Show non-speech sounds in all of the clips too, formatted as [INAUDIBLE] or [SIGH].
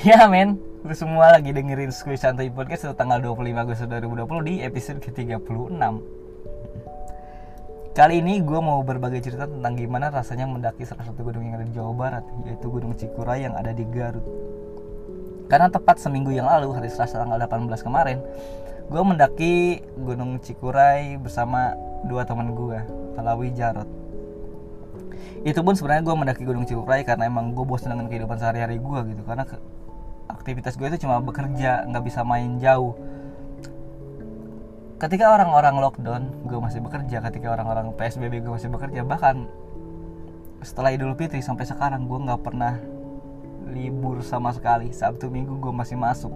Ya men, lu semua lagi dengerin Skuy Santai Podcast tanggal 25 Agustus 2020 di episode ke-36 Kali ini gue mau berbagi cerita tentang gimana rasanya mendaki salah satu gunung yang ada di Jawa Barat Yaitu Gunung Cikuray yang ada di Garut. Karena tepat seminggu yang lalu, hari Selasa tanggal 18 kemarin Gue mendaki Gunung Cikuray bersama dua teman gue, Talawi Jarot. Itu pun sebenarnya gue mendaki Gunung Cikuray karena emang gue bosan dengan kehidupan sehari-hari gue gitu karena ke, aktivitas gue itu cuma bekerja nggak bisa main jauh. Ketika orang-orang lockdown gue masih bekerja. Ketika orang-orang psbb gue masih bekerja. Bahkan setelah idul fitri sampai sekarang gue nggak pernah libur sama sekali. Sabtu minggu gue masih masuk.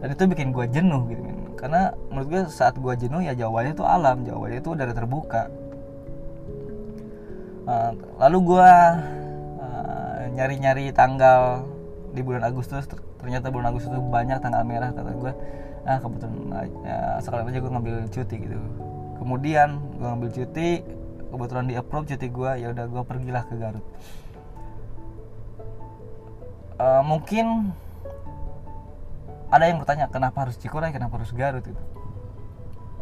Dan itu bikin gue jenuh gitu men. Karena menurut gue saat gue jenuh ya jawabannya itu alam. Jawabannya itu udah terbuka. Uh, lalu gue uh, nyari-nyari tanggal di bulan Agustus ternyata bulan Agustus itu banyak tanggal merah kata gue ah kebetulan ya, sekarang aja gue ngambil cuti gitu. Kemudian gue ngambil cuti kebetulan di approve cuti gue ya udah gue pergilah ke Garut. Uh, mungkin ada yang bertanya kenapa harus Cikuray kenapa harus Garut itu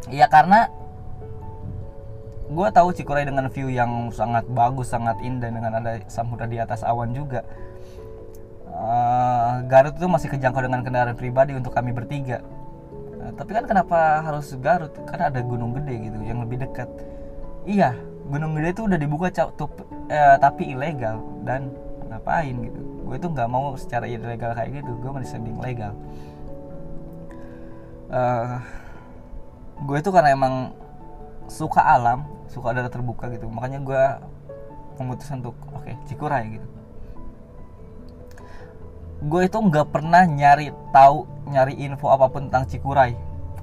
Iya karena gue tahu Cikuray dengan view yang sangat bagus sangat indah dengan ada samudra di atas awan juga uh, Garut itu masih kejangkau dengan kendaraan pribadi untuk kami bertiga. Uh, tapi kan kenapa harus Garut? Karena ada gunung gede gitu yang lebih dekat. Iya gunung gede itu udah dibuka tup, uh, tapi ilegal. Dan ngapain gitu? Gue itu nggak mau secara ilegal kayak gitu. Gue masih sending legal. Uh, gue itu karena emang suka alam suka ada terbuka gitu. Makanya gue memutuskan untuk oke okay, Cikuray gitu gue itu nggak pernah nyari tahu nyari info apa pun tentang Cikuray.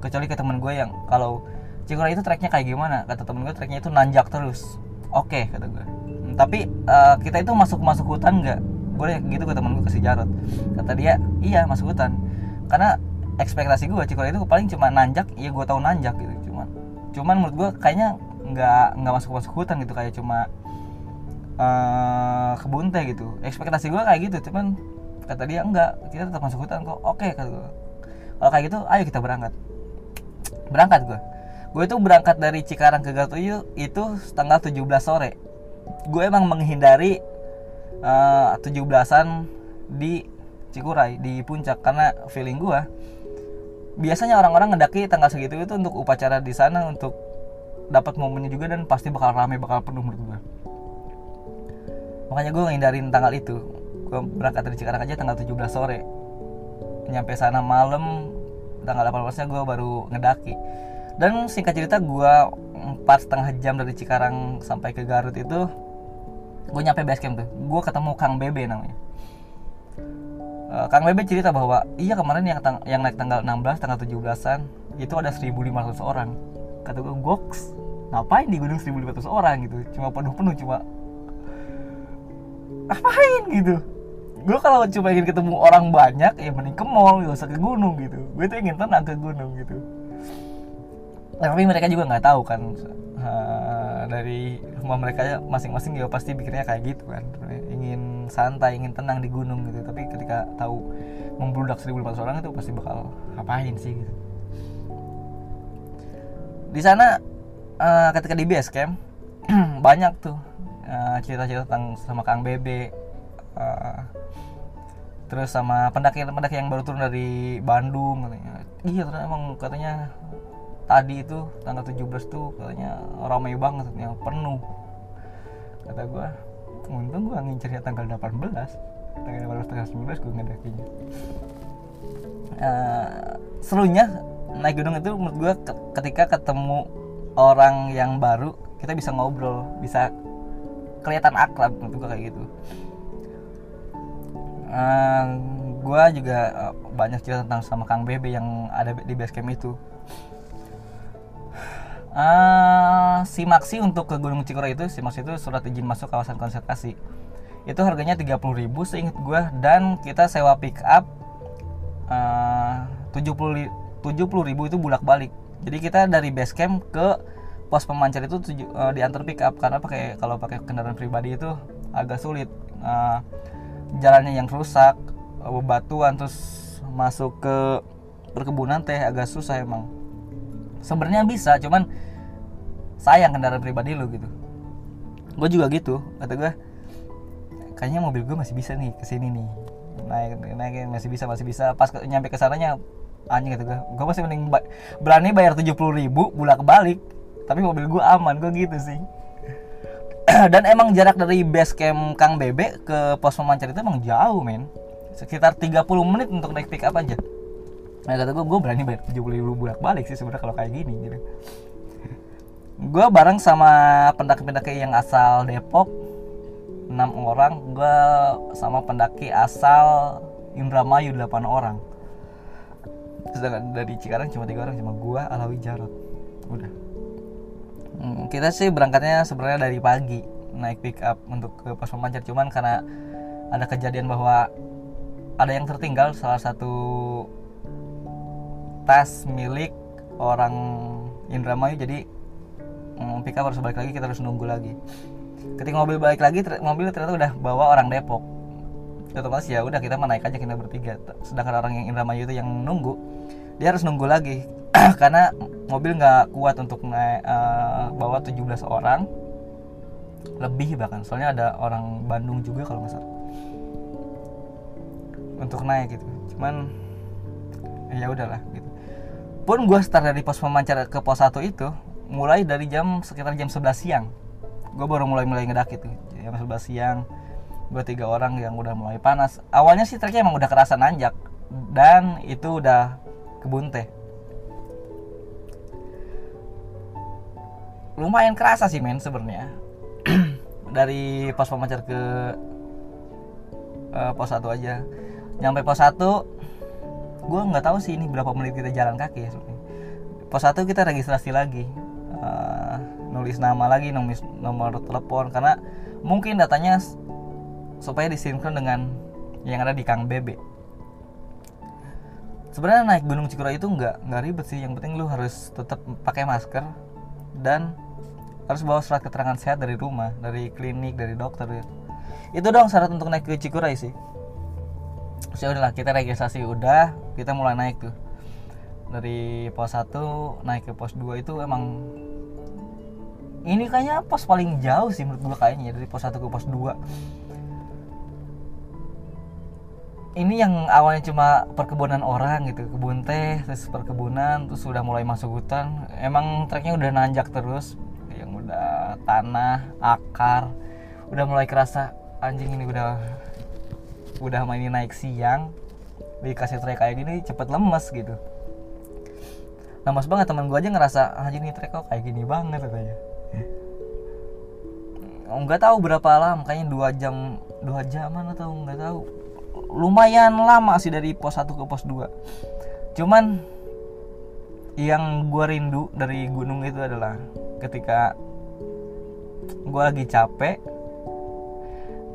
Kecuali ke temen gue yang kalau Cikuray itu treknya kayak gimana? Kata temen gue treknya itu nanjak terus. Oke okay, kata gue tapi uh, kita itu masuk masuk hutan nggak? Gue gitu ke temen gue kasih Jarot kata dia iya masuk hutan. Karena ekspektasi gue Cikuray itu paling cuma nanjak iya gue tahu nanjak gitu cuman. Cuman menurut gue kayaknya nggak nggak masuk masuk hutan gitu kayak cuma uh, kebun teh gitu. Ekspektasi gue kayak gitu cuman kata dia enggak kita tetap masuk hutan kok. Oke kata gue kalau kayak gitu ayo kita berangkat. Berangkat gue gue itu berangkat dari Cikarang ke Garut itu tanggal 17 sore. Gue emang menghindari uh, 17-an di Cikuray di puncak. Karena feeling gue biasanya orang-orang ngedaki tanggal segitu itu untuk upacara di sana untuk dapat momennya juga dan pasti bakal rame bakal penuh menurut gue makanya gue ngindarin tanggal itu gue berangkat dari Cikarang aja tanggal 17 sore. Nyampe sana malam tanggal 18 nya gue baru ngedaki. Dan singkat cerita gue empat setengah jam dari Cikarang sampai ke Garut itu gue nyampe base camp tuh. Gue ketemu Kang Bebe namanya. Uh, Kang Bebe cerita bahwa iya kemarin yang tang yang naik tanggal 16 tanggal 17an itu ada 1500 orang. Kata gue goks ngapain di gunung 1500 orang gitu? Cuma penuh-penuh cuma ngapain? gitu gue kalau cuma ingin ketemu orang banyak ya mending ke mall gak usah ke gunung gitu. Gue tuh ingin tenang ke gunung gitu. Tapi mereka juga nggak tahu kan uh, dari rumah mereka masing-masing ya pasti pikirnya kayak gitu kan. Ingin santai ingin tenang di gunung gitu. Tapi ketika tahu membludak 1500 orang itu pasti bakal ngapain sih gitu. Di sana uh, ketika di base camp [CLEARS THROAT] banyak tuh uh, cerita-cerita tentang sama Kang Bebe uh, terus sama pendaki-pendaki yang baru turun dari Bandung katanya. Iya ternyata emang katanya tadi itu tanggal 17 tuh katanya ramai banget yang penuh. Kata gue untung gue ngincernya tanggal 18 tanggal 18 tanggal 19 gue ngedakinya. Uh, serunya naik gunung itu menurut gue ketika ketemu orang yang baru kita bisa ngobrol bisa kelihatan akrab menurut gue kayak gitu uh, gue juga uh, banyak cerita tentang sama Kang Bebe yang ada di base camp itu uh, simaksi untuk ke Gunung Cikuray itu simaksi itu surat izin masuk kawasan konservasi. Itu harganya 30.000 seingat gue dan kita sewa pick up uh, 70 70.000 itu bolak balik jadi kita dari base camp ke pos pemancar itu uh, diantar pick up karena pakai kalau pakai kendaraan pribadi itu agak sulit. Uh, jalannya yang rusak bebatuan terus masuk ke perkebunan teh agak susah emang. Sebenarnya bisa cuman sayang kendaraan pribadi lu gitu. Gue juga gitu kata gue kayaknya mobil gue masih bisa nih ke sini nih. Naik naik masih bisa masih bisa. Pas ke, nyampe ke sananya anjing kata gue gue masih mending ba berani bayar tujuh puluh ribu bolak balik tapi mobil gue aman gue gitu sih [CLEARS THROAT] dan emang jarak dari base camp Kang Bebe ke pos pemancar itu emang jauh men. Sekitar 30 menit untuk naik pick up aja. Nah kata gue gue berani bayar 70 ribu bolak balik sih sebenarnya kalau kayak gini gitu. [LAUGHS] Gue bareng sama pendaki-pendaki yang asal Depok enam orang. Gue sama pendaki asal Indramayu 8 orang. Sedangkan dari Cikarang cuma tiga orang cuma gue Alawi Jarot. Udah Hmm, kita sih berangkatnya sebenarnya dari pagi naik pick up untuk ke pos pemancar. Cuman karena ada kejadian bahwa ada yang tertinggal salah satu tas milik orang Indramayu. Jadi hmm, pick up harus balik lagi kita harus nunggu lagi. Ketika mobil balik lagi mobil ternyata udah bawa orang Depok. Otomatis ya udah kita naik aja kita bertiga. Sedangkan orang yang Indramayu itu yang nunggu dia harus nunggu lagi karena mobil nggak kuat untuk naik uh, bawa 17 orang. Lebih bahkan soalnya ada orang Bandung juga kalau nggak untuk naik gitu. Cuman ya udahlah gitu. Pun gue start dari pos pemancar ke pos 1 itu mulai dari jam sekitar jam 11 siang. Gue baru mulai mulai ngedaki tuh jam 11 siang gue tiga orang yang udah mulai panas. Awalnya sih treknya emang udah kerasa nanjak dan itu udah kebun teh lumayan kerasa sih men sebenarnya. [CLEARS THROAT] Dari pos pemancar ke uh, pos satu aja. Nyampe pos satu gue nggak tahu sih ini berapa menit kita jalan kaki ya sebenarnya. Pos satu kita registrasi lagi uh, nulis nama lagi nulis nomor telepon karena mungkin datanya supaya disinkron dengan yang ada di Kang Bebe. Sebenarnya naik Gunung Cikura itu nggak nggak ribet sih yang penting lu harus tetap pakai masker dan harus bawa surat keterangan sehat dari rumah dari klinik dari dokter gitu. itu dong syarat untuk naik ke Cikuray sih. So ya udahlah kita registrasi udah kita mulai naik tuh. Dari pos 1 naik ke pos 2 itu emang ini kayaknya pos paling jauh sih menurut gua kayaknya ya, dari pos 1 ke pos 2 ini yang awalnya cuma perkebunan orang gitu kebun teh terus perkebunan terus sudah mulai masuk hutan. Emang treknya udah nanjak terus tanah akar. Udah mulai kerasa anjing ini udah udah main naik siang. Dikasih trek kayak gini cepet lemes gitu. Lemes banget teman gue aja ngerasa anjing ini trek kok kayak gini banget katanya. Nggak tahu berapa lama kayaknya dua jam dua jaman atau nggak tahu. Lumayan lama sih dari pos 1 ke pos 2 cuman yang gue rindu dari gunung itu adalah ketika gue lagi capek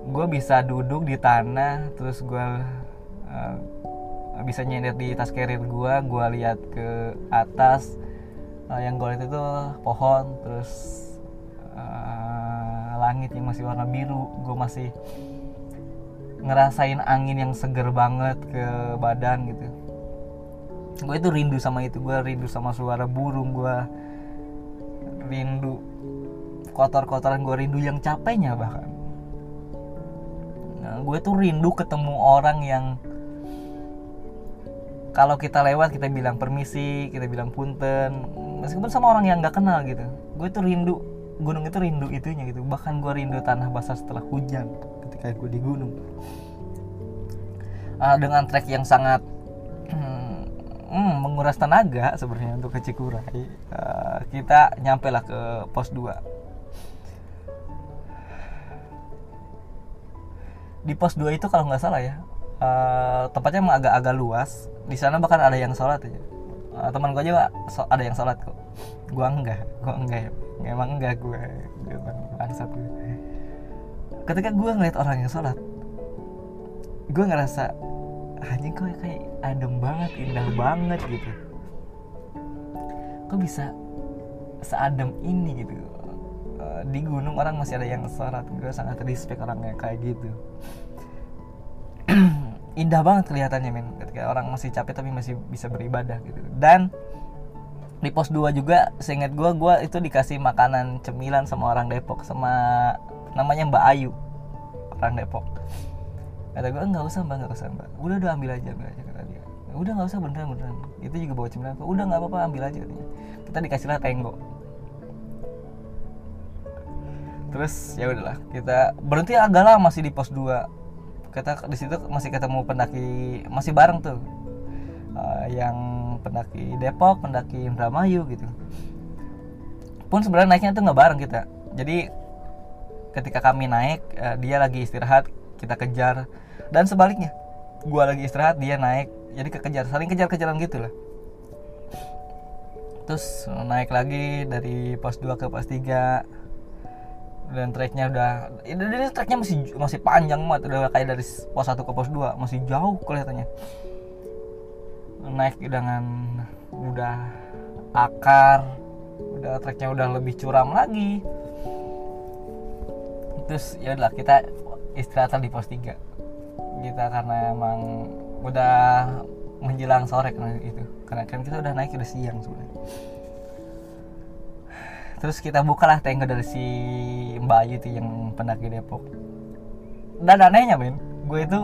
gue bisa duduk di tanah terus gue uh, bisa nyender di tas carrier gue gue lihat ke atas uh, yang gue lihat itu pohon terus uh, langit yang masih warna biru gue masih ngerasain angin yang seger banget ke badan gitu. Gue itu rindu sama itu gue rindu sama suara burung gue rindu kotor-kotoran gue rindu yang capeknya bahkan. Nah, gue tuh rindu ketemu orang yang kalau kita lewat kita bilang permisi kita bilang punten meskipun sama orang yang nggak kenal gitu. Gue tuh rindu gunung itu rindu itunya gitu. Bahkan gue rindu tanah basah setelah hujan ketika gue di gunung. Uh, dengan trek yang sangat [CLEARS THROAT] hmm, menguras tenaga sebenarnya untuk ke Cikuray. Uh, kita nyampe lah ke pos 2 di pos 2 itu kalau nggak salah ya uh, tempatnya emang agak-agak luas. Di sana bahkan ada yang sholat aja uh, teman gue juga so, ada yang sholat kok. Gue enggak gue enggak ya. Emang enggak gue gue bangsat gue ketika gue ngeliat orang yang sholat gue ngerasa anjing kok kayak adem banget indah banget gitu. Kok bisa seadem ini gitu di gunung orang masih ada yang sholat. Gue sangat respect orangnya kayak gitu. [CLEARS THROAT] Indah banget kelihatannya men. Ketika orang masih capek tapi masih bisa beribadah gitu. Dan di pos 2 juga seingat gue gue itu dikasih makanan cemilan sama orang Depok sama namanya Mbak Ayu orang Depok. Kata gue nggak usah mbak nggak usah mbak. Udah udah ambil aja ambil aja kata dia. Udah nggak usah beneran beneran. Itu juga bawa cemilan udah nggak apa-apa ambil aja katanya. Kita dikasih lah tenggo terus ya udahlah kita berhenti agak lama masih di pos 2 kita di situ masih ketemu pendaki masih bareng tuh. Uh, yang pendaki Depok pendaki Indramayu gitu. Pun sebenarnya naiknya tuh nggak bareng kita. Jadi ketika kami naik uh, dia lagi istirahat kita kejar. Dan sebaliknya gua lagi istirahat dia naik. Jadi kekejar saling kejar-kejaran gitu lah. Terus naik lagi dari pos 2 ke pos 3 dan treknya udah ini treknya masih masih panjang banget udah kayak dari pos 1 ke pos 2 masih jauh kelihatannya. Naik dengan udah akar udah treknya udah lebih curam lagi. Terus ya udah kita istirahat di pos 3 kita karena emang udah menjelang sore karena itu. Karena kan kita udah naik udah siang sebenarnya terus kita bukalah tenggo dari si Mbak Ayu itu yang pendaki Depok. Dan anehnya men gue itu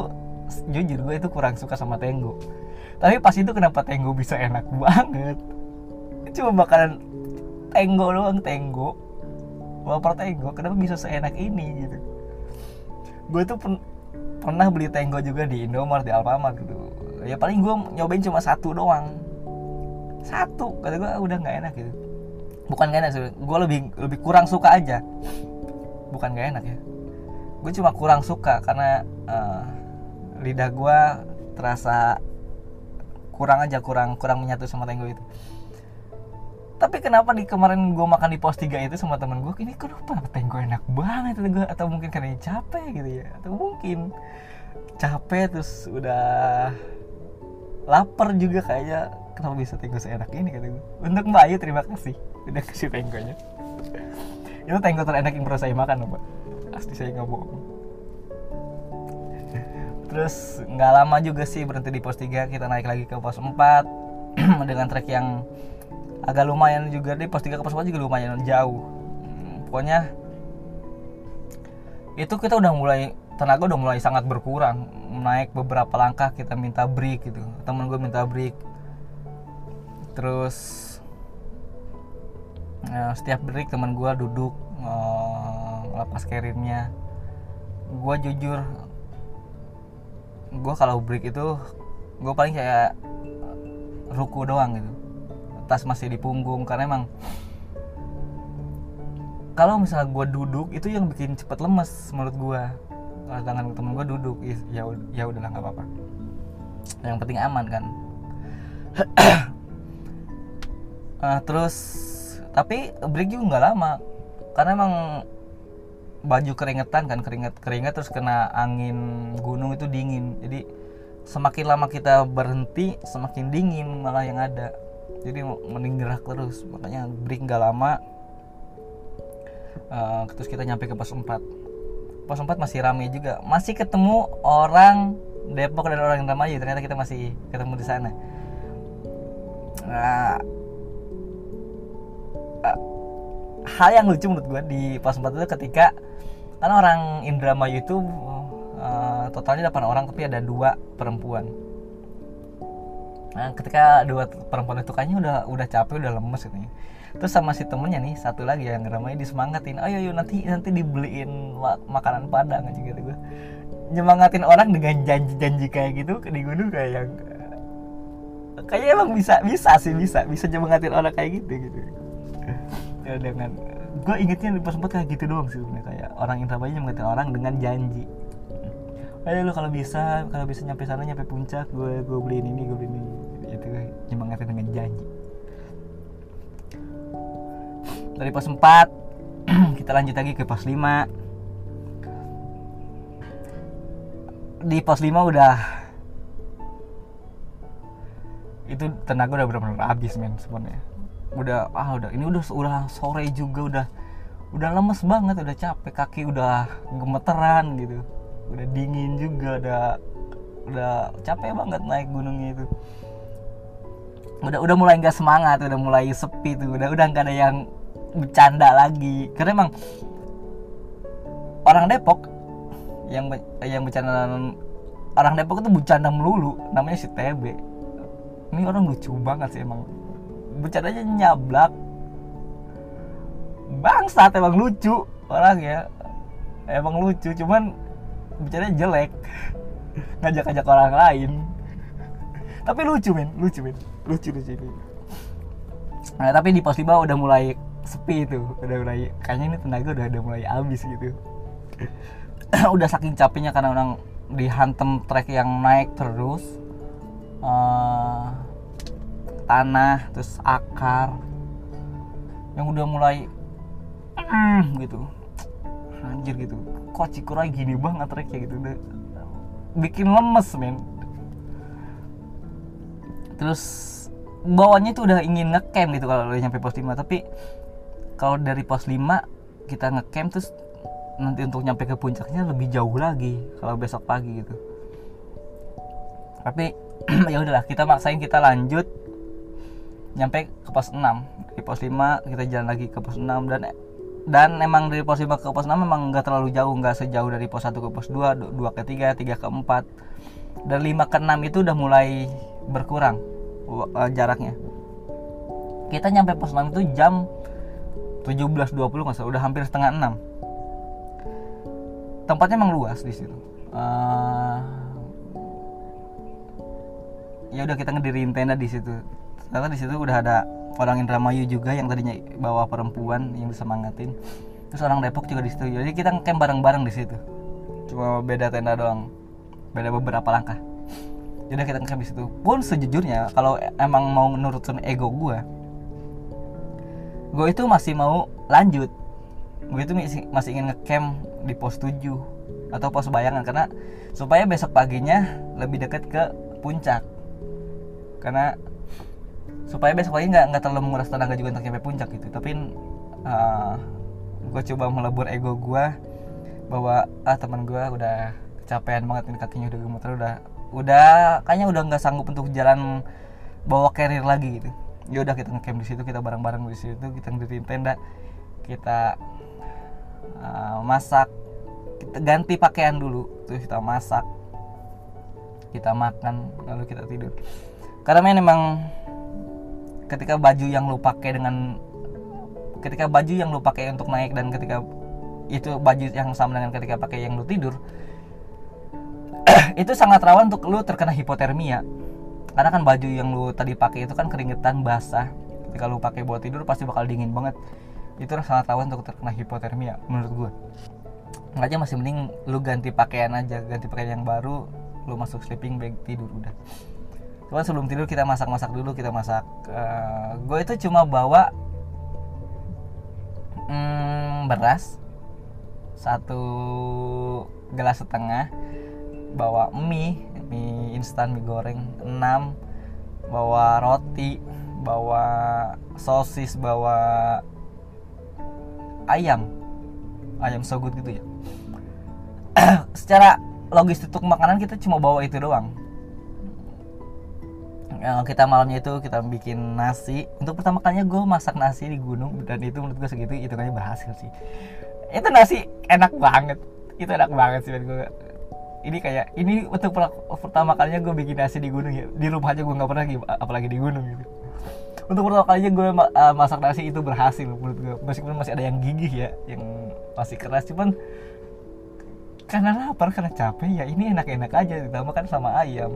jujur gue itu kurang suka sama tenggo tapi pas itu kenapa tenggo bisa enak banget? Cuma makanan tenggo doang tenggo baper tenggo kenapa bisa seenak ini gitu. Gue tuh pen pernah beli tenggo juga di Indomaret di Alfamart gitu. Ya paling gue nyobain cuma satu doang. Satu kata gue udah nggak enak gitu bukan gak enak sih. Gue lebih lebih kurang suka aja. Bukan gak enak ya. Gue cuma kurang suka karena uh, lidah gue terasa kurang aja kurang kurang menyatu sama tenggo itu tapi kenapa di kemarin gue makan di pos 3 itu sama temen gue ini kenapa tenggo enak banget gue atau mungkin karena capek gitu ya? Atau mungkin capek terus udah lapar juga kayaknya. Kenapa bisa tenggo seenak ini kata gue untuk Mbak Ayu terima kasih udah kasih tenggonya itu tenggo terenak yang pernah saya makan loh Mbak pasti saya nggak bohong. Terus nggak lama juga sih berhenti di pos 3 kita naik lagi ke pos 4 [CLEARS THROAT] dengan trek yang agak lumayan juga. Di pos 3 ke pos 4 juga lumayan jauh. Hmm, pokoknya itu kita udah mulai tenaga udah mulai sangat berkurang. Naik beberapa langkah kita minta break gitu. Temen gue minta break. Terus ya, setiap break teman gue duduk uh, lepas gue jujur gue kalau break itu gue paling kayak ruku doang gitu. Tas masih di punggung karena emang kalau misalnya gue duduk itu yang bikin cepet lemes menurut gue sedangkan temen gue duduk ya ya udahlah nggak apa-apa. Yang penting aman kan. Uh, [CLEARS THROAT] terus tapi break juga nggak lama. Karena emang baju keringetan kan keringet keringet terus kena angin gunung itu dingin. Jadi semakin lama kita berhenti semakin dingin malah yang ada. Jadi mending gerak terus. Makanya break nggak lama. Uh, terus kita nyampe ke pos 4 pos 4 masih ramai juga. Masih ketemu orang Depok dan orang Indramayu. Ternyata kita masih ketemu di sana. Nah, hal yang lucu menurut gue di pos 4 itu ketika karena orang Indramayu itu uh, totalnya 8 orang tapi ada dua perempuan. Nah ketika dua perempuan itu kayaknya udah udah capek udah lemes gitu terus sama si temennya nih satu lagi yang ramai disemangatin ayo ayo nanti nanti dibeliin makanan padang aja gitu gue nyemangatin orang dengan janji-janji kayak gitu di gunung kayak yang kayaknya emang bisa bisa sih bisa bisa nyemangatin orang kayak gitu gitu ya dengan gue ingetnya di pas sempat kayak gitu doang sih sebenarnya. Kayak orang Indramayu nyemangatin orang dengan janji. Ayo lu kalau bisa kalau bisa nyampe sana nyampe puncak gue gue beliin ini gue beliin ini. Itu nyemangatin dengan janji. Dari pos 4 [CLEARS THROAT] kita lanjut lagi ke pos 5 di pos 5 udah itu tenaga udah benar-benar habis men sebenarnya udah ah udah ini udah udah sore juga udah udah lemes banget udah capek kaki udah gemeteran gitu. Udah dingin juga udah udah capek banget naik gunungnya itu. Udah udah mulai nggak semangat udah mulai sepi tuh udah udah nggak ada yang bercanda lagi. Karena emang orang Depok yang yang bercanda orang Depok itu bercanda melulu namanya si TB ini orang lucu banget sih emang bercandanya nyablak. Bangsat emang lucu orang ya. Emang lucu cuman bercandanya jelek. [LAUGHS] Ngajak-ngajak orang lain. Tapi lucu men lucu men lucu lucu, lucu. Nah, tapi di pos 5 udah mulai sepi itu. Udah mulai kayaknya ini tenaga udah udah mulai habis gitu. [CLEARS THROAT] Udah saking capeknya karena orang dihantem trek yang naik terus. Uh, tanah terus akar yang udah mulai mm, gitu. Anjir gitu. Kok cikurai gini banget treknya gitu. Udah bikin lemes men. Terus bawahnya tuh udah ingin ngecamp gitu kalau udah nyampe pos 5 tapi kalau dari pos 5 kita ngecamp terus nanti untuk nyampe ke puncaknya lebih jauh lagi kalau besok pagi gitu. Tapi [CLEARS THROAT] ya udahlah kita maksain kita lanjut nyampe ke pos 6 di pos 5 kita jalan lagi ke pos 6 dan dan emang dari pos 5 ke pos 6 memang nggak terlalu jauh nggak sejauh dari pos 1 ke pos 2 2 ke 3 3 ke 4 dan 5 ke 6 itu udah mulai berkurang uh, jaraknya. Kita nyampe pos 6 itu jam 17.20 nggak salah udah hampir setengah 6 tempatnya emang luas di situ. Uh, ya udah kita ngedirin tenda di situ ternyata di situ udah ada orang Indramayu juga yang tadinya bawa perempuan yang bisa mangatin terus orang Depok juga di situ. Jadi kita ngecamp bareng-bareng di situ. Cuma beda tenda doang. Beda beberapa langkah. Jadi kita ngecamp di situ. Pun sejujurnya kalau emang mau nurutin ego gue gue itu masih mau lanjut. Gue itu masih ingin ngecamp di pos 7 atau pos bayangan. Karena supaya besok paginya lebih dekat ke puncak. Karena supaya besok pagi nggak nggak terlalu menguras tenaga juga untuk nyampe puncak gitu. Tapi uh, gue coba melebur ego gue bahwa ah teman gue udah kecapean banget ini kakinya udah gemeter udah udah kayaknya udah nggak sanggup untuk jalan bawa carrier lagi gitu. Ya udah kita ngecamp di situ kita bareng-bareng di situ kita ngiritin tenda kita uh, masak kita ganti pakaian dulu terus kita masak kita makan lalu kita tidur. Karena memang ketika baju yang lu pakai dengan ketika baju yang lu pakai untuk naik dan ketika itu baju yang sama dengan ketika pakai yang lu tidur [CLEARS THROAT] itu sangat rawan untuk lu terkena hipotermia. Karena kan baju yang lu tadi pakai itu kan keringetan basah. Ketika lu pakai buat tidur pasti bakal dingin banget. Itu sangat rawan untuk terkena hipotermia menurut gue makanya masih mending lu ganti pakaian aja ganti pakaian yang baru lu masuk sleeping bag tidur udah cuman sebelum tidur kita masak-masak dulu kita masak uh, gue itu cuma bawa mm, beras satu gelas setengah bawa mie mie instan mie goreng 6 bawa roti bawa sosis bawa ayam ayam sogut gitu ya. [CLEARS THROAT] Secara logistik untuk makanan kita cuma bawa itu doang kita malamnya itu kita bikin nasi. Untuk pertama kalinya gue masak nasi di gunung dan itu menurut gue segitu itu kayaknya berhasil sih. Itu nasi enak banget. Itu enak banget sih gue ini kayak ini untuk pertama kalinya gue bikin nasi di gunung ya. Di rumah aja gue nggak pernah apalagi di gunung gitu. Untuk pertama kalinya gue uh, masak nasi itu berhasil menurut gue meskipun masih ada yang gigih ya yang masih keras cuman karena lapar karena capek ya ini enak-enak aja. Ditambah kan sama ayam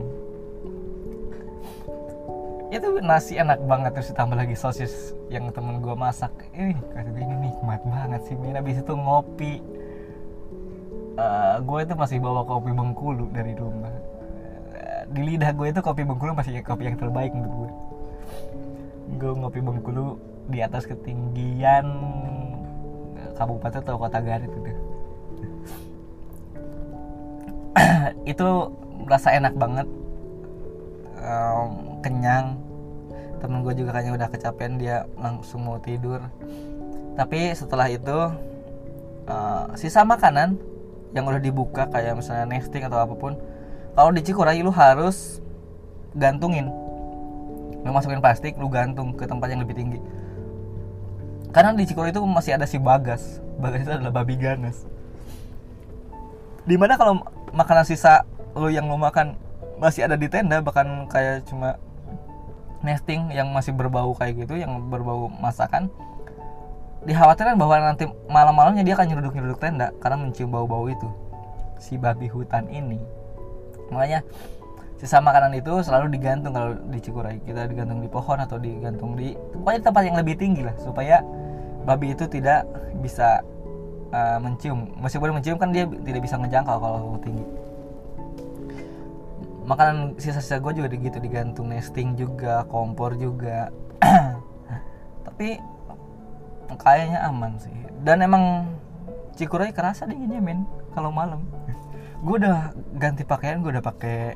itu nasi enak banget terus ditambah lagi sosis yang temen gue masak. Ini kata ini nikmat banget sih min. Abis itu ngopi. Uh, gue itu masih bawa kopi Bengkulu dari rumah. Uh, di lidah gue itu kopi Bengkulu masih kopi yang terbaik menurut gue gue ngopi Bengkulu di atas ketinggian kabupaten atau kota Garut itu. [CLEARS THROAT] Itu merasa enak banget. Um, kenyang. Temen gue juga kayaknya udah kecapean dia langsung mau tidur. Tapi setelah itu uh, sisa makanan yang udah dibuka kayak misalnya nesting atau apa pun kalau di Cikuray lu harus gantungin. Lu masukin plastik lu gantung ke tempat yang lebih tinggi. Karena di Cikuray itu masih ada si Bagas. Bagas itu adalah babi ganas. Di mana kalau makanan sisa lu yang lu makan masih ada di tenda bahkan kayak cuma nesting yang masih berbau kayak gitu yang berbau masakan dikhawatirkan bahwa nanti malam-malamnya dia akan nyeruduk-nyeruduk tenda karena mencium bau-bau itu. Si babi hutan ini. Makanya sisa makanan itu selalu digantung kalau di Cikuray. Kita digantung di pohon atau digantung di pokoknya tempat yang lebih tinggi lah supaya babi itu tidak bisa uh, mencium. Meskipun mencium kan dia tidak bisa ngejangkau kalau tinggi makanan sisa-sisa gue juga gitu digantung nesting juga kompor juga. [CLEARS THROAT] Tapi kayaknya aman sih. Dan emang Cikuray kerasa dinginnya men kalau malam. Gue udah ganti pakaian gue udah pakai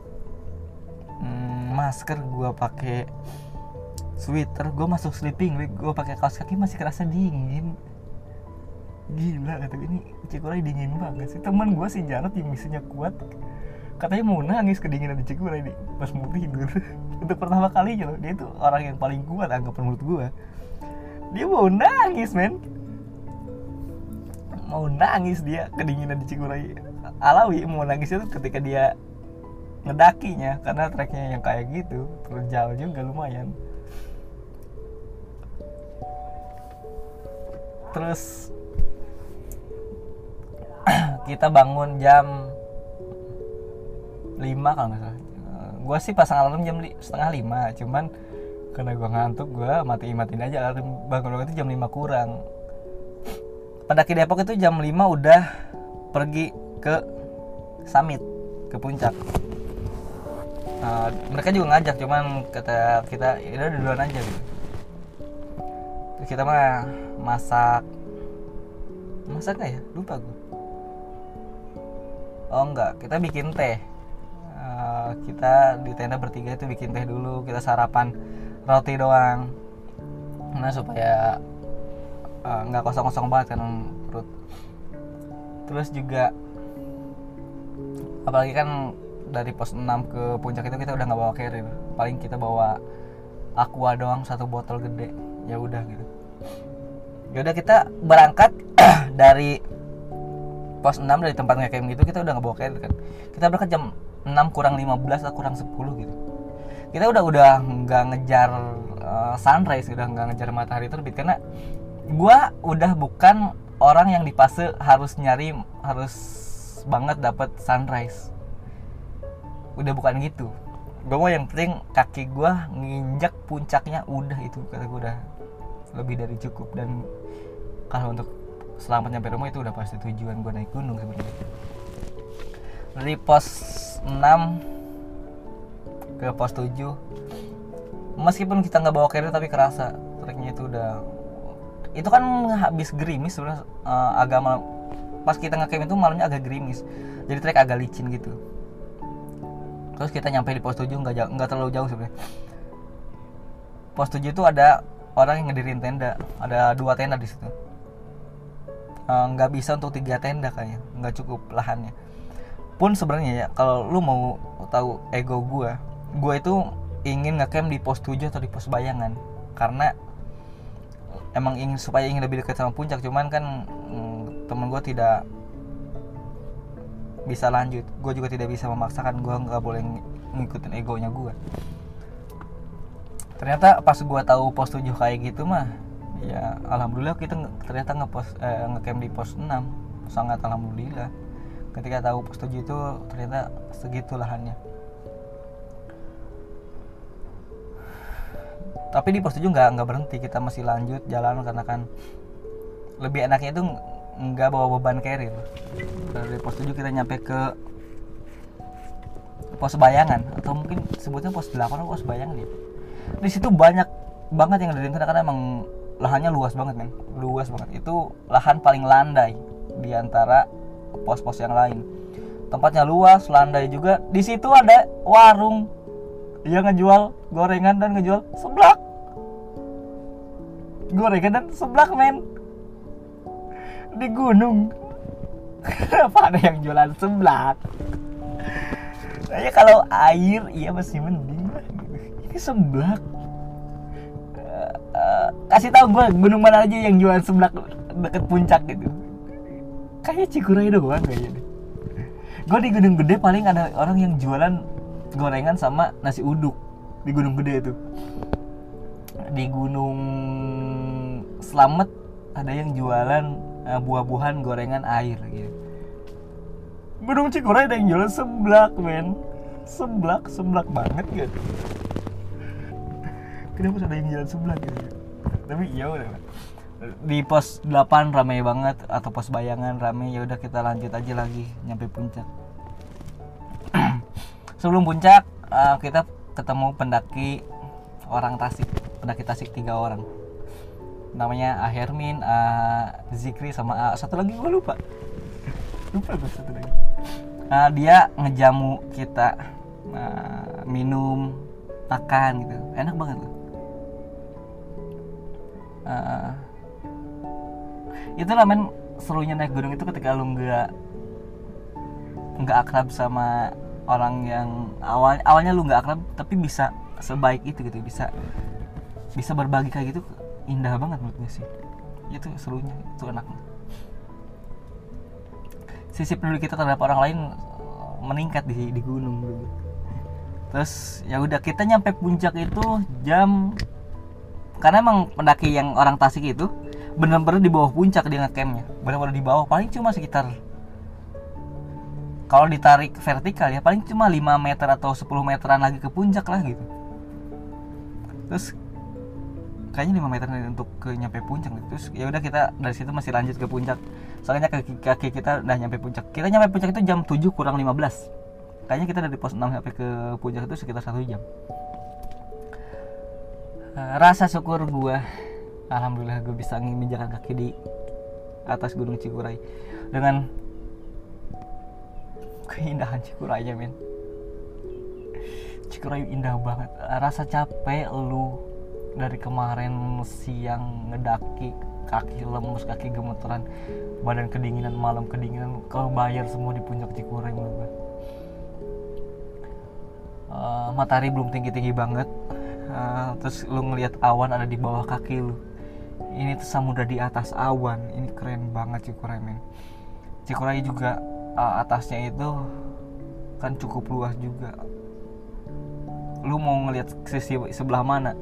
hmm, masker gue pakai sweater gue masuk sleeping gue pakai kaos kaki masih kerasa dingin. Gila kata ini Cikuray dingin banget sih. Teman gue si Janot yang misinya kuat katanya mau nangis kedinginan di Cikuray nih pas mau tidur. [LAUGHS] Untuk pertama kali loh dia itu orang yang paling kuat anggapan menurut gue dia mau nangis men. Mau nangis dia kedinginan di Cikuray Alawi mau nangis itu ketika dia ngedakinya karena treknya yang kayak gitu terjal juga lumayan. Terus [CLEARS THROAT] kita bangun jam 5 kalau nggak salah. Gue sih pasang alarm jam setengah lima cuman karena gue ngantuk gue matiin matiin aja alarm. Bangun itu jam 5 kurang. Pada Depok itu jam 5 udah pergi ke summit ke puncak. Uh, mereka juga ngajak cuman kata kita ya udah duluan aja gitu. Kita mah masak. Masak gak ya? Lupa gue oh enggak kita bikin teh uh, kita di tenda bertiga itu bikin teh dulu kita sarapan roti doang. Nah supaya uh, nggak kosong-kosong banget kan perut. Terus juga apalagi kan dari pos 6 ke puncak itu kita udah nggak bawa carrier. Paling kita bawa aqua doang satu botol gede. Ya udah gitu. Ya udah kita berangkat [CLEARS THROAT] dari pos 6 dari tempat ngecamp gitu kita udah nggak bawa carrier kan. Kita berangkat jam 6 kurang 15 atau kurang 10 gitu. Kita udah udah nggak ngejar uh, sunrise udah nggak ngejar matahari terbit karena gua udah bukan orang yang di fase harus nyari harus banget dapat sunrise. Udah bukan gitu. Gue mau yang penting kaki gue nginjak puncaknya udah itu kata gue udah lebih dari cukup. Dan kalau untuk selamat nyampe rumah itu udah pasti tujuan gue naik gunung sebenarnya dari pos 6 ke pos 7 meskipun kita nggak bawa carrier tapi kerasa treknya itu udah itu kan habis gerimis sebenarnya uh, agama pas kita ngecamp itu malamnya agak gerimis. Jadi trek agak licin gitu. Terus kita nyampe di pos 7 nggak nggak terlalu jauh sebenarnya. Pos 7 itu ada orang yang ngedirin tenda. Ada dua tenda di situ. Nggak uh, bisa untuk tiga tenda kayaknya. Nggak cukup lahannya pun sebenarnya ya kalau lu mau tahu ego gue gue itu ingin ngecamp di pos 7 atau di pos bayangan. Karena emang ingin supaya ingin lebih dekat sama puncak cuman kan hmm, temen gue tidak bisa lanjut. Gue juga tidak bisa memaksakan gue nggak boleh ngikutin egonya gue ternyata pas gue tahu pos 7 kayak gitu mah ya alhamdulillah kita ternyata ngepos eh, ngecamp di pos 6 sangat alhamdulillah ketika tahu pos 7 itu ternyata segitu lahannya. Tapi di pos 7 nggak nggak berhenti. Kita masih lanjut jalan karena kan lebih enaknya itu nggak bawa beban carrier dari pos 7 kita nyampe ke pos bayangan atau mungkin sebutnya pos 8 atau pos bayangan ya. Di situ banyak banget yang dari karena emang lahannya luas banget men. Luas banget. Itu lahan paling landai di antara pos-pos yang lain. Tempatnya luas landai juga. Di situ ada warung. Yang ngejual gorengan dan ngejual seblak. Gorengan dan seblak men. Di gunung. [LAUGHS] Kenapa ada yang jualan seblak? Saya kalau air iya masih mending. Ini seblak. Eh, eh, kasih tahu gue gunung mana aja yang jualan seblak deket puncak gitu kayaknya Cikuray doang kayaknya deh. Gue di gunung gede paling ada orang yang jualan gorengan sama nasi uduk di gunung gede itu. Di gunung Slamet ada yang jualan eh, buah-buahan gorengan air gitu. Gunung Cikuray ada yang jualan seblak men. Seblak seblak banget gitu. Kenapa ada yang jualan seblak gitu? Tapi ya udah. Di pos 8 ramai banget atau pos bayangan ramai. Ya udah kita lanjut aja lagi nyampe puncak. [CLEARS THROAT] Sebelum puncak eh, kita ketemu pendaki orang Tasik. Pendaki Tasik tiga orang. Namanya Ahermin, A Zikri sama A satu lagi gue lupa. Lupa gue satu lagi. Nah, dia ngejamu kita nah, minum makan gitu. Enak banget loh. Ah, itulah men. Serunya naik gunung itu ketika lu nggak nggak akrab sama orang yang awal awalnya lu nggak akrab tapi bisa sebaik itu gitu bisa bisa berbagi kayak gitu indah banget menurut gue sih. Itu serunya itu enaknya. Sisi peduli kita terhadap orang lain meningkat di di gunung dulu terus ya udah kita nyampe puncak itu jam karena emang pendaki yang orang Tasik itu benar-benar di bawah puncak dia ngecampnya. Benar-benar di bawah paling cuma sekitar kalau ditarik vertikal ya paling cuma 5 meter atau 10 meteran lagi ke puncak lah gitu. Terus kayaknya 5 meter untuk ke nyampe puncak gitu. terus ya udah kita dari situ masih lanjut ke puncak. Soalnya kaki, kaki kita udah nyampe puncak. Kita nyampe puncak itu jam 7 kurang 15 kayaknya kita dari pos 6 sampai ke puncak itu sekitar satu jam. Eh, rasa syukur gua alhamdulillah gue bisa menginjakan kaki di atas gunung Cikuray. Dengan keindahan Cikuraynya men. Cikuray indah banget. Rasa capek lu dari kemarin siang ngedaki kaki lemes kaki gemeteran badan kedinginan malam kedinginan kau bayar semua di puncak Cikuray menurut gue Eh, matahari belum tinggi tinggi banget. Eh, terus lu ngelihat awan ada di bawah kaki lu ini tuh samudra di atas awan. Ini keren banget Cikuray men Cikuray juga eh, atasnya itu kan cukup luas juga. Lu mau ngelihat sisi sebelah mana?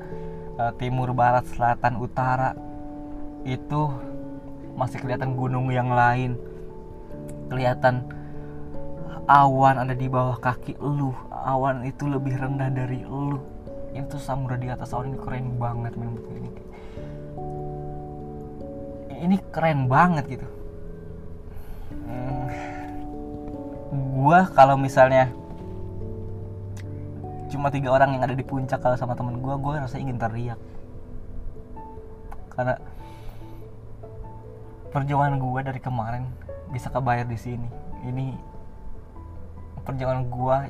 Eh, timur barat selatan utara. Itu masih kelihatan gunung yang lain. Kelihatan awan ada di bawah kaki lu. Awan itu lebih rendah dari lu. Itu samudra di atas awan. Ini keren banget menurut ini ini keren banget gitu. Hmm, gua kalau misalnya cuma tiga orang yang ada di puncak kalau sama temen gua gua rasa ingin teriak. Karena perjuangan gua dari kemarin bisa kebayar di sini. Ini perjuangan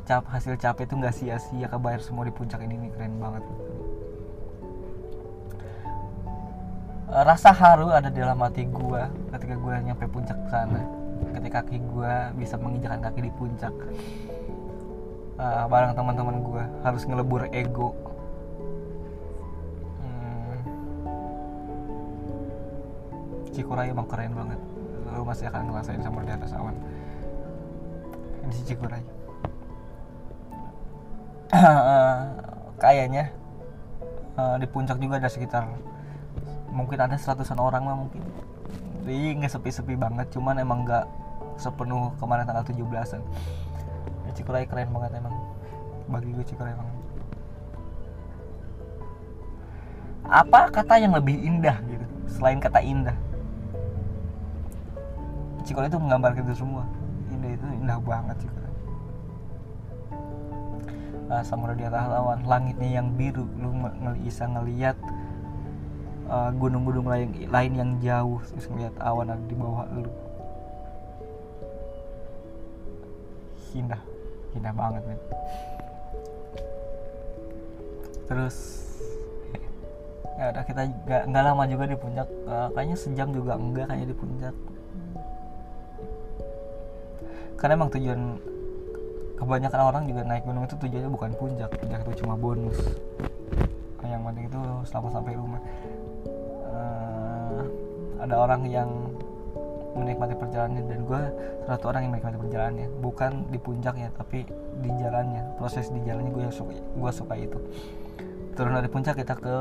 cap hasil capek itu nggak sia-sia kebayar semua di puncak ini, ini keren banget Eh, rasa haru ada di dalam hati gua ketika gua nyampe puncak sana. Ketika kaki gua bisa menginjakan kaki di puncak. Eh, bareng teman-teman gua harus ngelebur ego. Hmm. Cikuray emang keren banget. Lu masih akan ngerasain sama di atas awan. Ini si Cikuray [COUGHS] kayaknya eh, di puncak juga ada sekitar mungkin ada seratusan orang lah mungkin. Jadi nggak sepi-sepi banget cuman emang nggak sepenuh kemarin tanggal 17an ya, Cikuray keren banget emang. Bagi gue Cikuray emang. Apa kata yang lebih indah gitu selain kata indah? Cikuray itu menggambarkan itu semua. Indah itu indah banget Cikuray samudra di atas awan langitnya yang biru. Lu me- ngeli- bisa ngelihat uh, gunung-gunung lain lain yang jauh terus ngeliat awan ada di bawah lu. Indah indah banget men. Terus ya udah kita nggak nggak lama juga di puncak. Uh, kayaknya sejam juga enggak kayaknya di puncak. Karena emang tujuan kebanyakan orang juga naik gunung itu tujuannya bukan puncak. Puncak itu cuma bonus. Yang penting itu selamat sampai rumah. uh, ada orang yang menikmati perjalanannya dan gue salah satu orang yang menikmati perjalanannya. Bukan di puncaknya tapi di jalannya. Proses di jalannya gue suka gue suka itu. Turun dari puncak kita ke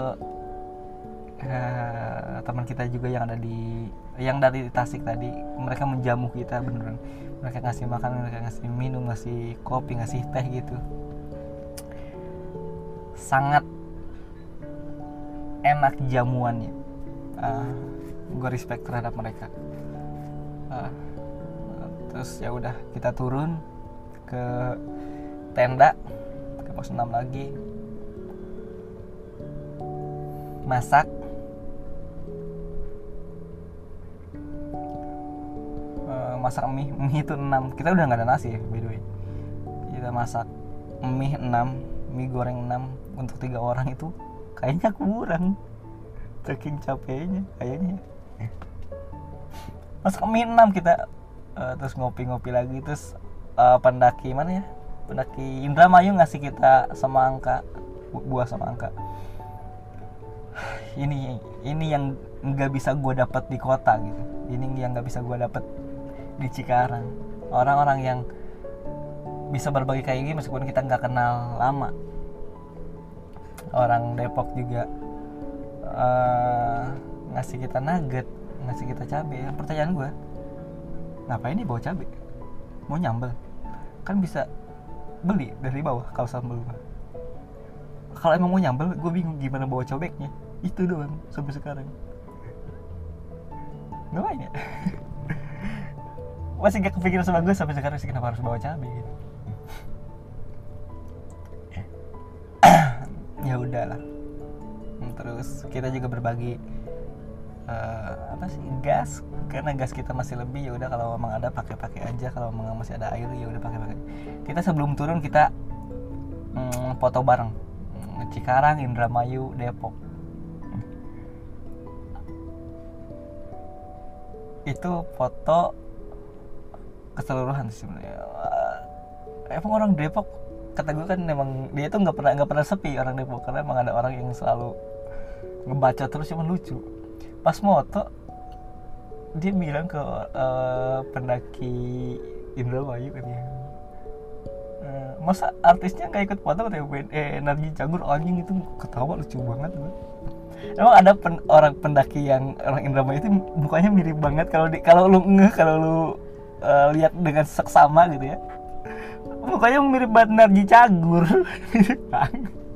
uh, teman kita juga yang ada di yang dari Tasik tadi. Mereka menjamu kita beneran. Mereka ngasih makan mereka ngasih minum ngasih kopi ngasih teh gitu. Sangat enak jamuannya. Uh, gue respect terhadap mereka. Uh, terus ya udah kita turun ke tenda ke pos 6 lagi. Masak. Masak mie mie itu 6 kita udah nggak ada nasi ya by the way. Kita masak mie 6 mie goreng 6 untuk tiga orang itu kayaknya kurang. Saking capeknya kayaknya masak mie 6 kita. Uh, terus ngopi-ngopi lagi terus uh, pendaki mana ya? Pendaki Indramayu ngasih kita semangka bu buah semangka. [SIGHS] Ini ini yang nggak bisa gue dapat di kota gitu. Ini yang nggak bisa gue dapat di Cikarang. Orang-orang yang bisa berbagi kayak gini meskipun kita nggak kenal lama. Orang Depok juga uh, ngasih kita nugget ngasih kita cabai pertanyaan gue ngapain nih bawa cabai mau nyambel? Kan bisa beli dari bawah kalau sambel gue kalau emang mau nyambel gue bingung gimana bawa cobeknya. Itu doang sampai sekarang. Ngapain ya? [LAUGHS] Masih gak kepikiran sama gue sampai sekarang sih kenapa harus bawa cabai gitu. [COUGHS] Ya udahlah. Terus kita juga berbagi uh, apa sih gas? Karena gas kita masih lebih ya udah kalau memang ada pakai-pakai aja. Kalau memang masih ada air ya udah pakai-pakai. Kita sebelum turun kita mm, foto bareng. Hmm, Cikarang Indramayu Depok. Itu foto keseluruhan sebenarnya. Emang orang Depok kata gue kan memang dia tuh nggak pernah nggak pernah sepi orang Depok. Karena emang ada orang yang selalu ngebaca terus cuma lucu pas moto dia bilang ke uh, pendaki Indramayu kan ya masa artisnya nggak ikut foto katanya eh, energi cagur anjing itu ketawa lucu banget gue Emang ada pen, orang pendaki yang orang Indramayu itu mukanya mirip banget kalau di kalau lu ngeh kalau lu uh, lihat dengan seksama gitu ya. Mukanya mirip banget Narji Cagur [LAUGHS]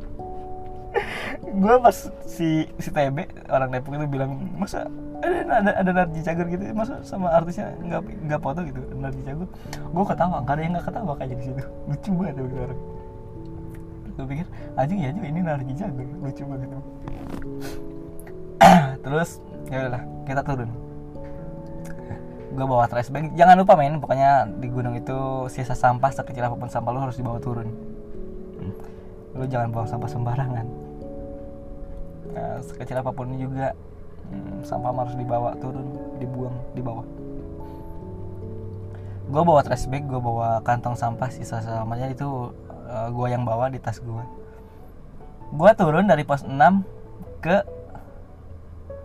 gue pas si si TB orang Depok itu bilang masa ada ada ada Narji Cagur gitu? Masa sama artisnya nggak nggak foto gitu Narji Cagur gue ketawa ada yang nggak ketawa kayak di situ. [LAUGHS] Lucu banget tuh orang. Gue pikir aja ya ini Narji Cagur lucu banget [CLEARS THROAT] terus ya udahlah kita turun. Gue bawa trash bag. Jangan lupa main pokoknya di gunung itu sisa sampah sekecil apa pun sampah lu harus dibawa turun. Lu jangan buang sampah sembarangan nah, sekecil apa pun juga. Hmm, sampah harus dibawa turun dibuang di bawah. Gue bawa trash bag gue bawa kantong sampah sisa sampahnya itu uh, eh, gue yang bawa di tas gue gue turun dari pos 6 ke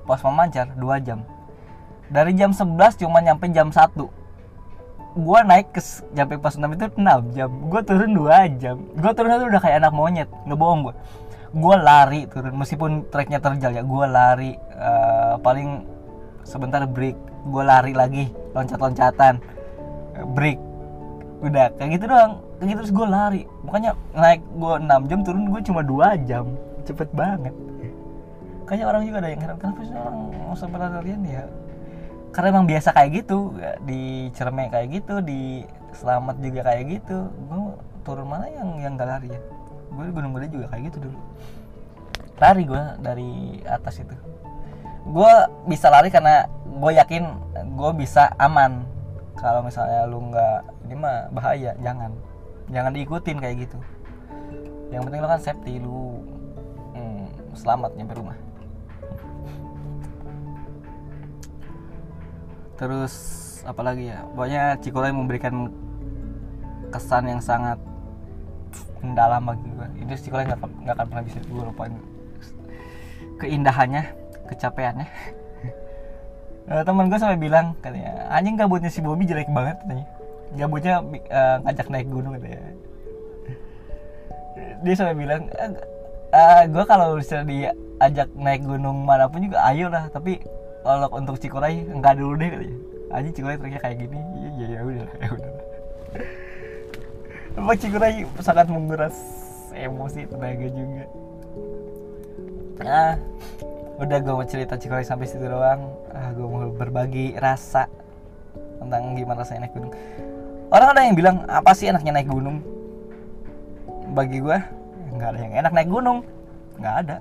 pos memancar 2 jam. Dari jam 11 cuma nyampe jam 1 gue naik ke sampai pas 6 itu 6 jam. Gue turun 2 jam. Gue turun itu udah kayak anak monyet ngebohong gue gue lari turun meskipun treknya terjal ya gue lari uh, paling sebentar break gue lari lagi loncat-loncatan break. Udah kayak gitu doang. Kayak gitu terus gue lari. Makanya naik gue 6 jam turun gue cuma 2 jam. Cepet banget. Kayaknya orang juga ada yang heran kenapa sih orang sampai larian ya? Karena emang biasa kayak gitu di cerme kayak gitu di selamat juga kayak gitu. Gue turun mana yang yang gak lari ya gue di gunung gede juga kayak gitu dulu. Lari gue dari atas itu. Gue bisa lari karena gue yakin gue bisa aman. Kalau misalnya lu nggak ini mah bahaya jangan. Jangan diikutin kayak gitu. Yang penting lo kan safety lu hmm, selamat nyampe rumah. Terus apalagi ya? Pokoknya Cikole memberikan kesan yang sangat mendalam bagi gue itu Cikolai nggak nggak akan pernah bisa gue lupain. Keindahannya kecapeannya. [LAUGHS] Nah, teman gue sampai bilang katanya anjing gabutnya si Bobby jelek banget katanya. Gabutnya uh, ngajak naik gunung katanya. Dia sampai bilang uh, uh, gue kalau bisa diajak naik gunung mana pun juga ayo lah tapi kalau untuk Cikuray enggak dulu deh katanya. Anjing Cikuray ternyata kayak gini. Iya iya ya udah ya udah Emang Cikuray sangat menguras emosi tenaga juga. Ah udah gue mau cerita Cikuray sampai situ doang. Ah gue mau berbagi rasa tentang gimana rasanya naik gunung. Orang ada yang bilang apa sih enaknya naik gunung? Bagi gue nggak ada yang enak naik gunung. Nggak ada.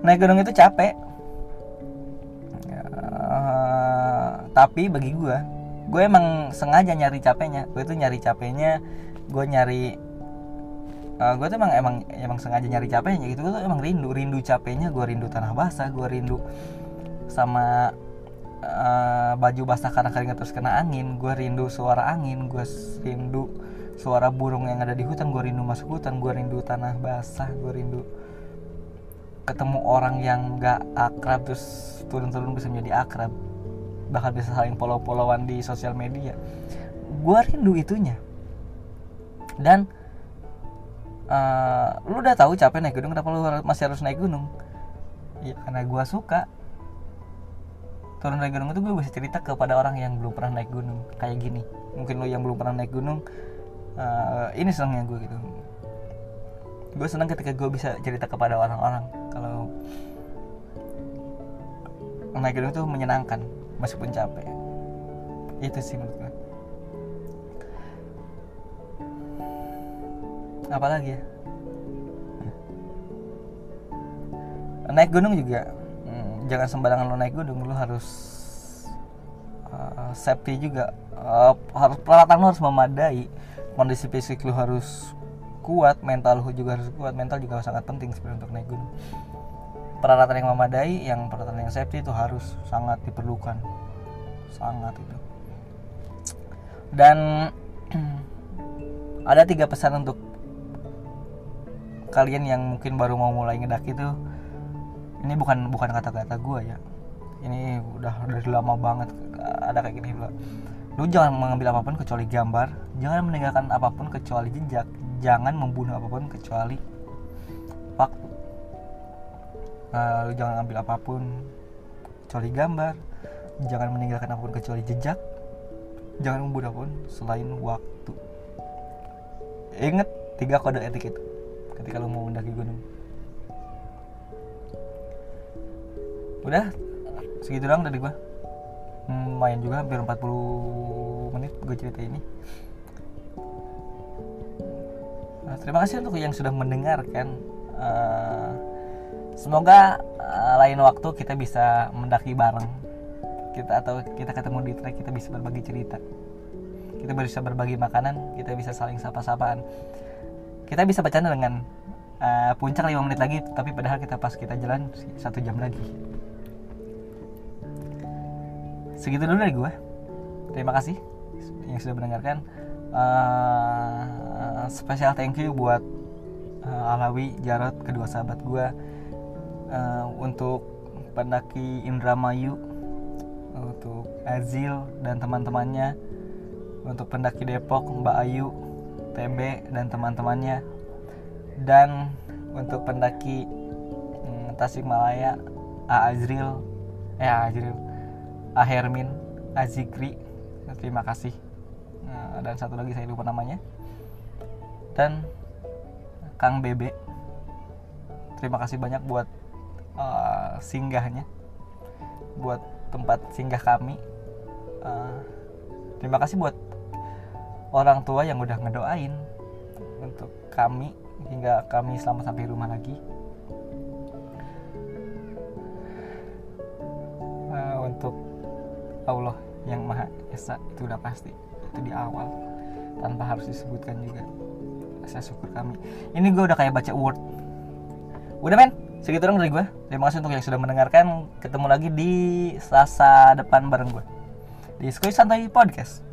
Naik gunung itu capek. Ya, tapi bagi gue gue emang sengaja nyari capeknya. Gue tuh nyari capeknya gue nyari uh, gue tuh emang emang emang sengaja nyari capeknya gitu. Gue tuh emang rindu rindu capeknya. Gue rindu tanah basah gue rindu sama uh, baju basah karena keringat terus kena angin. Gue rindu suara angin gue rindu suara burung yang ada di hutan. Gue rindu masuk hutan gue rindu tanah basah gue rindu ketemu orang yang gak akrab terus turun-turun bisa menjadi akrab bahkan bisa saling follow-followan di sosial media. Gue rindu itunya. Dan uh, lu udah tahu capek naik gunung kenapa lu masih harus naik gunung? Ya karena gue suka. Turun dari gunung itu gue bisa cerita kepada orang yang belum pernah naik gunung. Kayak gini mungkin lo yang belum pernah naik gunung uh, ini senangnya gue gitu. Gue senang ketika gue bisa cerita kepada orang-orang kalau naik gunung itu menyenangkan meskipun capek itu sih menurut gue apalagi ya? Naik gunung juga. Hmm, jangan sembarangan lo naik gunung lo harus uh, safety juga. Uh, harus peralatan lo harus memadai. Kondisi fisik lo harus kuat mental lo juga harus kuat. Mental juga sangat penting sebenarnya untuk naik gunung peralatan yang memadai yang peralatan yang safety itu harus sangat diperlukan. Sangat itu. Dan [CLEARS THROAT] ada tiga pesan untuk kalian yang mungkin baru mau mulai ngedaki itu. Ini bukan bukan kata-kata gue ya. Ini udah dari lama banget ada kayak gini lu jangan mengambil apa pun kecuali gambar jangan meninggalkan apa pun kecuali jejak jangan membunuh apa pun kecuali waktu uh, jangan ambil apa pun kecuali gambar. Jangan meninggalkan apa pun kecuali jejak. Jangan membunuh apa pun selain waktu. Ingat tiga kode etik itu ketika lo mau mendaki gunung. Udah segitu doang dari gua. Hmm, main juga hampir 40 menit gue cerita ini. Nah, terima kasih untuk yang sudah mendengarkan uh, semoga uh, lain waktu kita bisa mendaki bareng. Kita atau kita ketemu di trek kita bisa berbagi cerita. Kita bisa berbagi makanan kita bisa saling sapa-sapaan. Kita bisa bercanda dengan uh, puncak 5 menit lagi tapi padahal kita pas kita jalan satu jam lagi. Segitu dulu dari gue terima kasih yang sudah mendengarkan. Uh, spesial thank you buat uh, Alawi Jarot kedua sahabat gue uh, untuk pendaki Indramayu untuk Azil dan teman-temannya untuk pendaki Depok Mbak Ayu TB dan teman-temannya dan untuk pendaki hmm, Tasikmalaya A Azril eh A Azril A Hermin Azikri terima kasih. Nah, dan satu lagi saya lupa namanya. Dan Kang Bebe. Terima kasih banyak buat uh, singgahnya buat tempat singgah kami. Uh, terima kasih buat orang tua yang udah ngedoain untuk kami hingga kami selamat sampai rumah lagi. Uh, untuk Allah yang maha esa itu udah pasti itu di awal tanpa harus disebutkan juga. Saya syukur kami. Ini gue udah kayak baca word. Udah men segitu dong dari gue terima kasih untuk yang sudah mendengarkan. Ketemu lagi di selasa depan bareng gue di Skoy Santai Podcast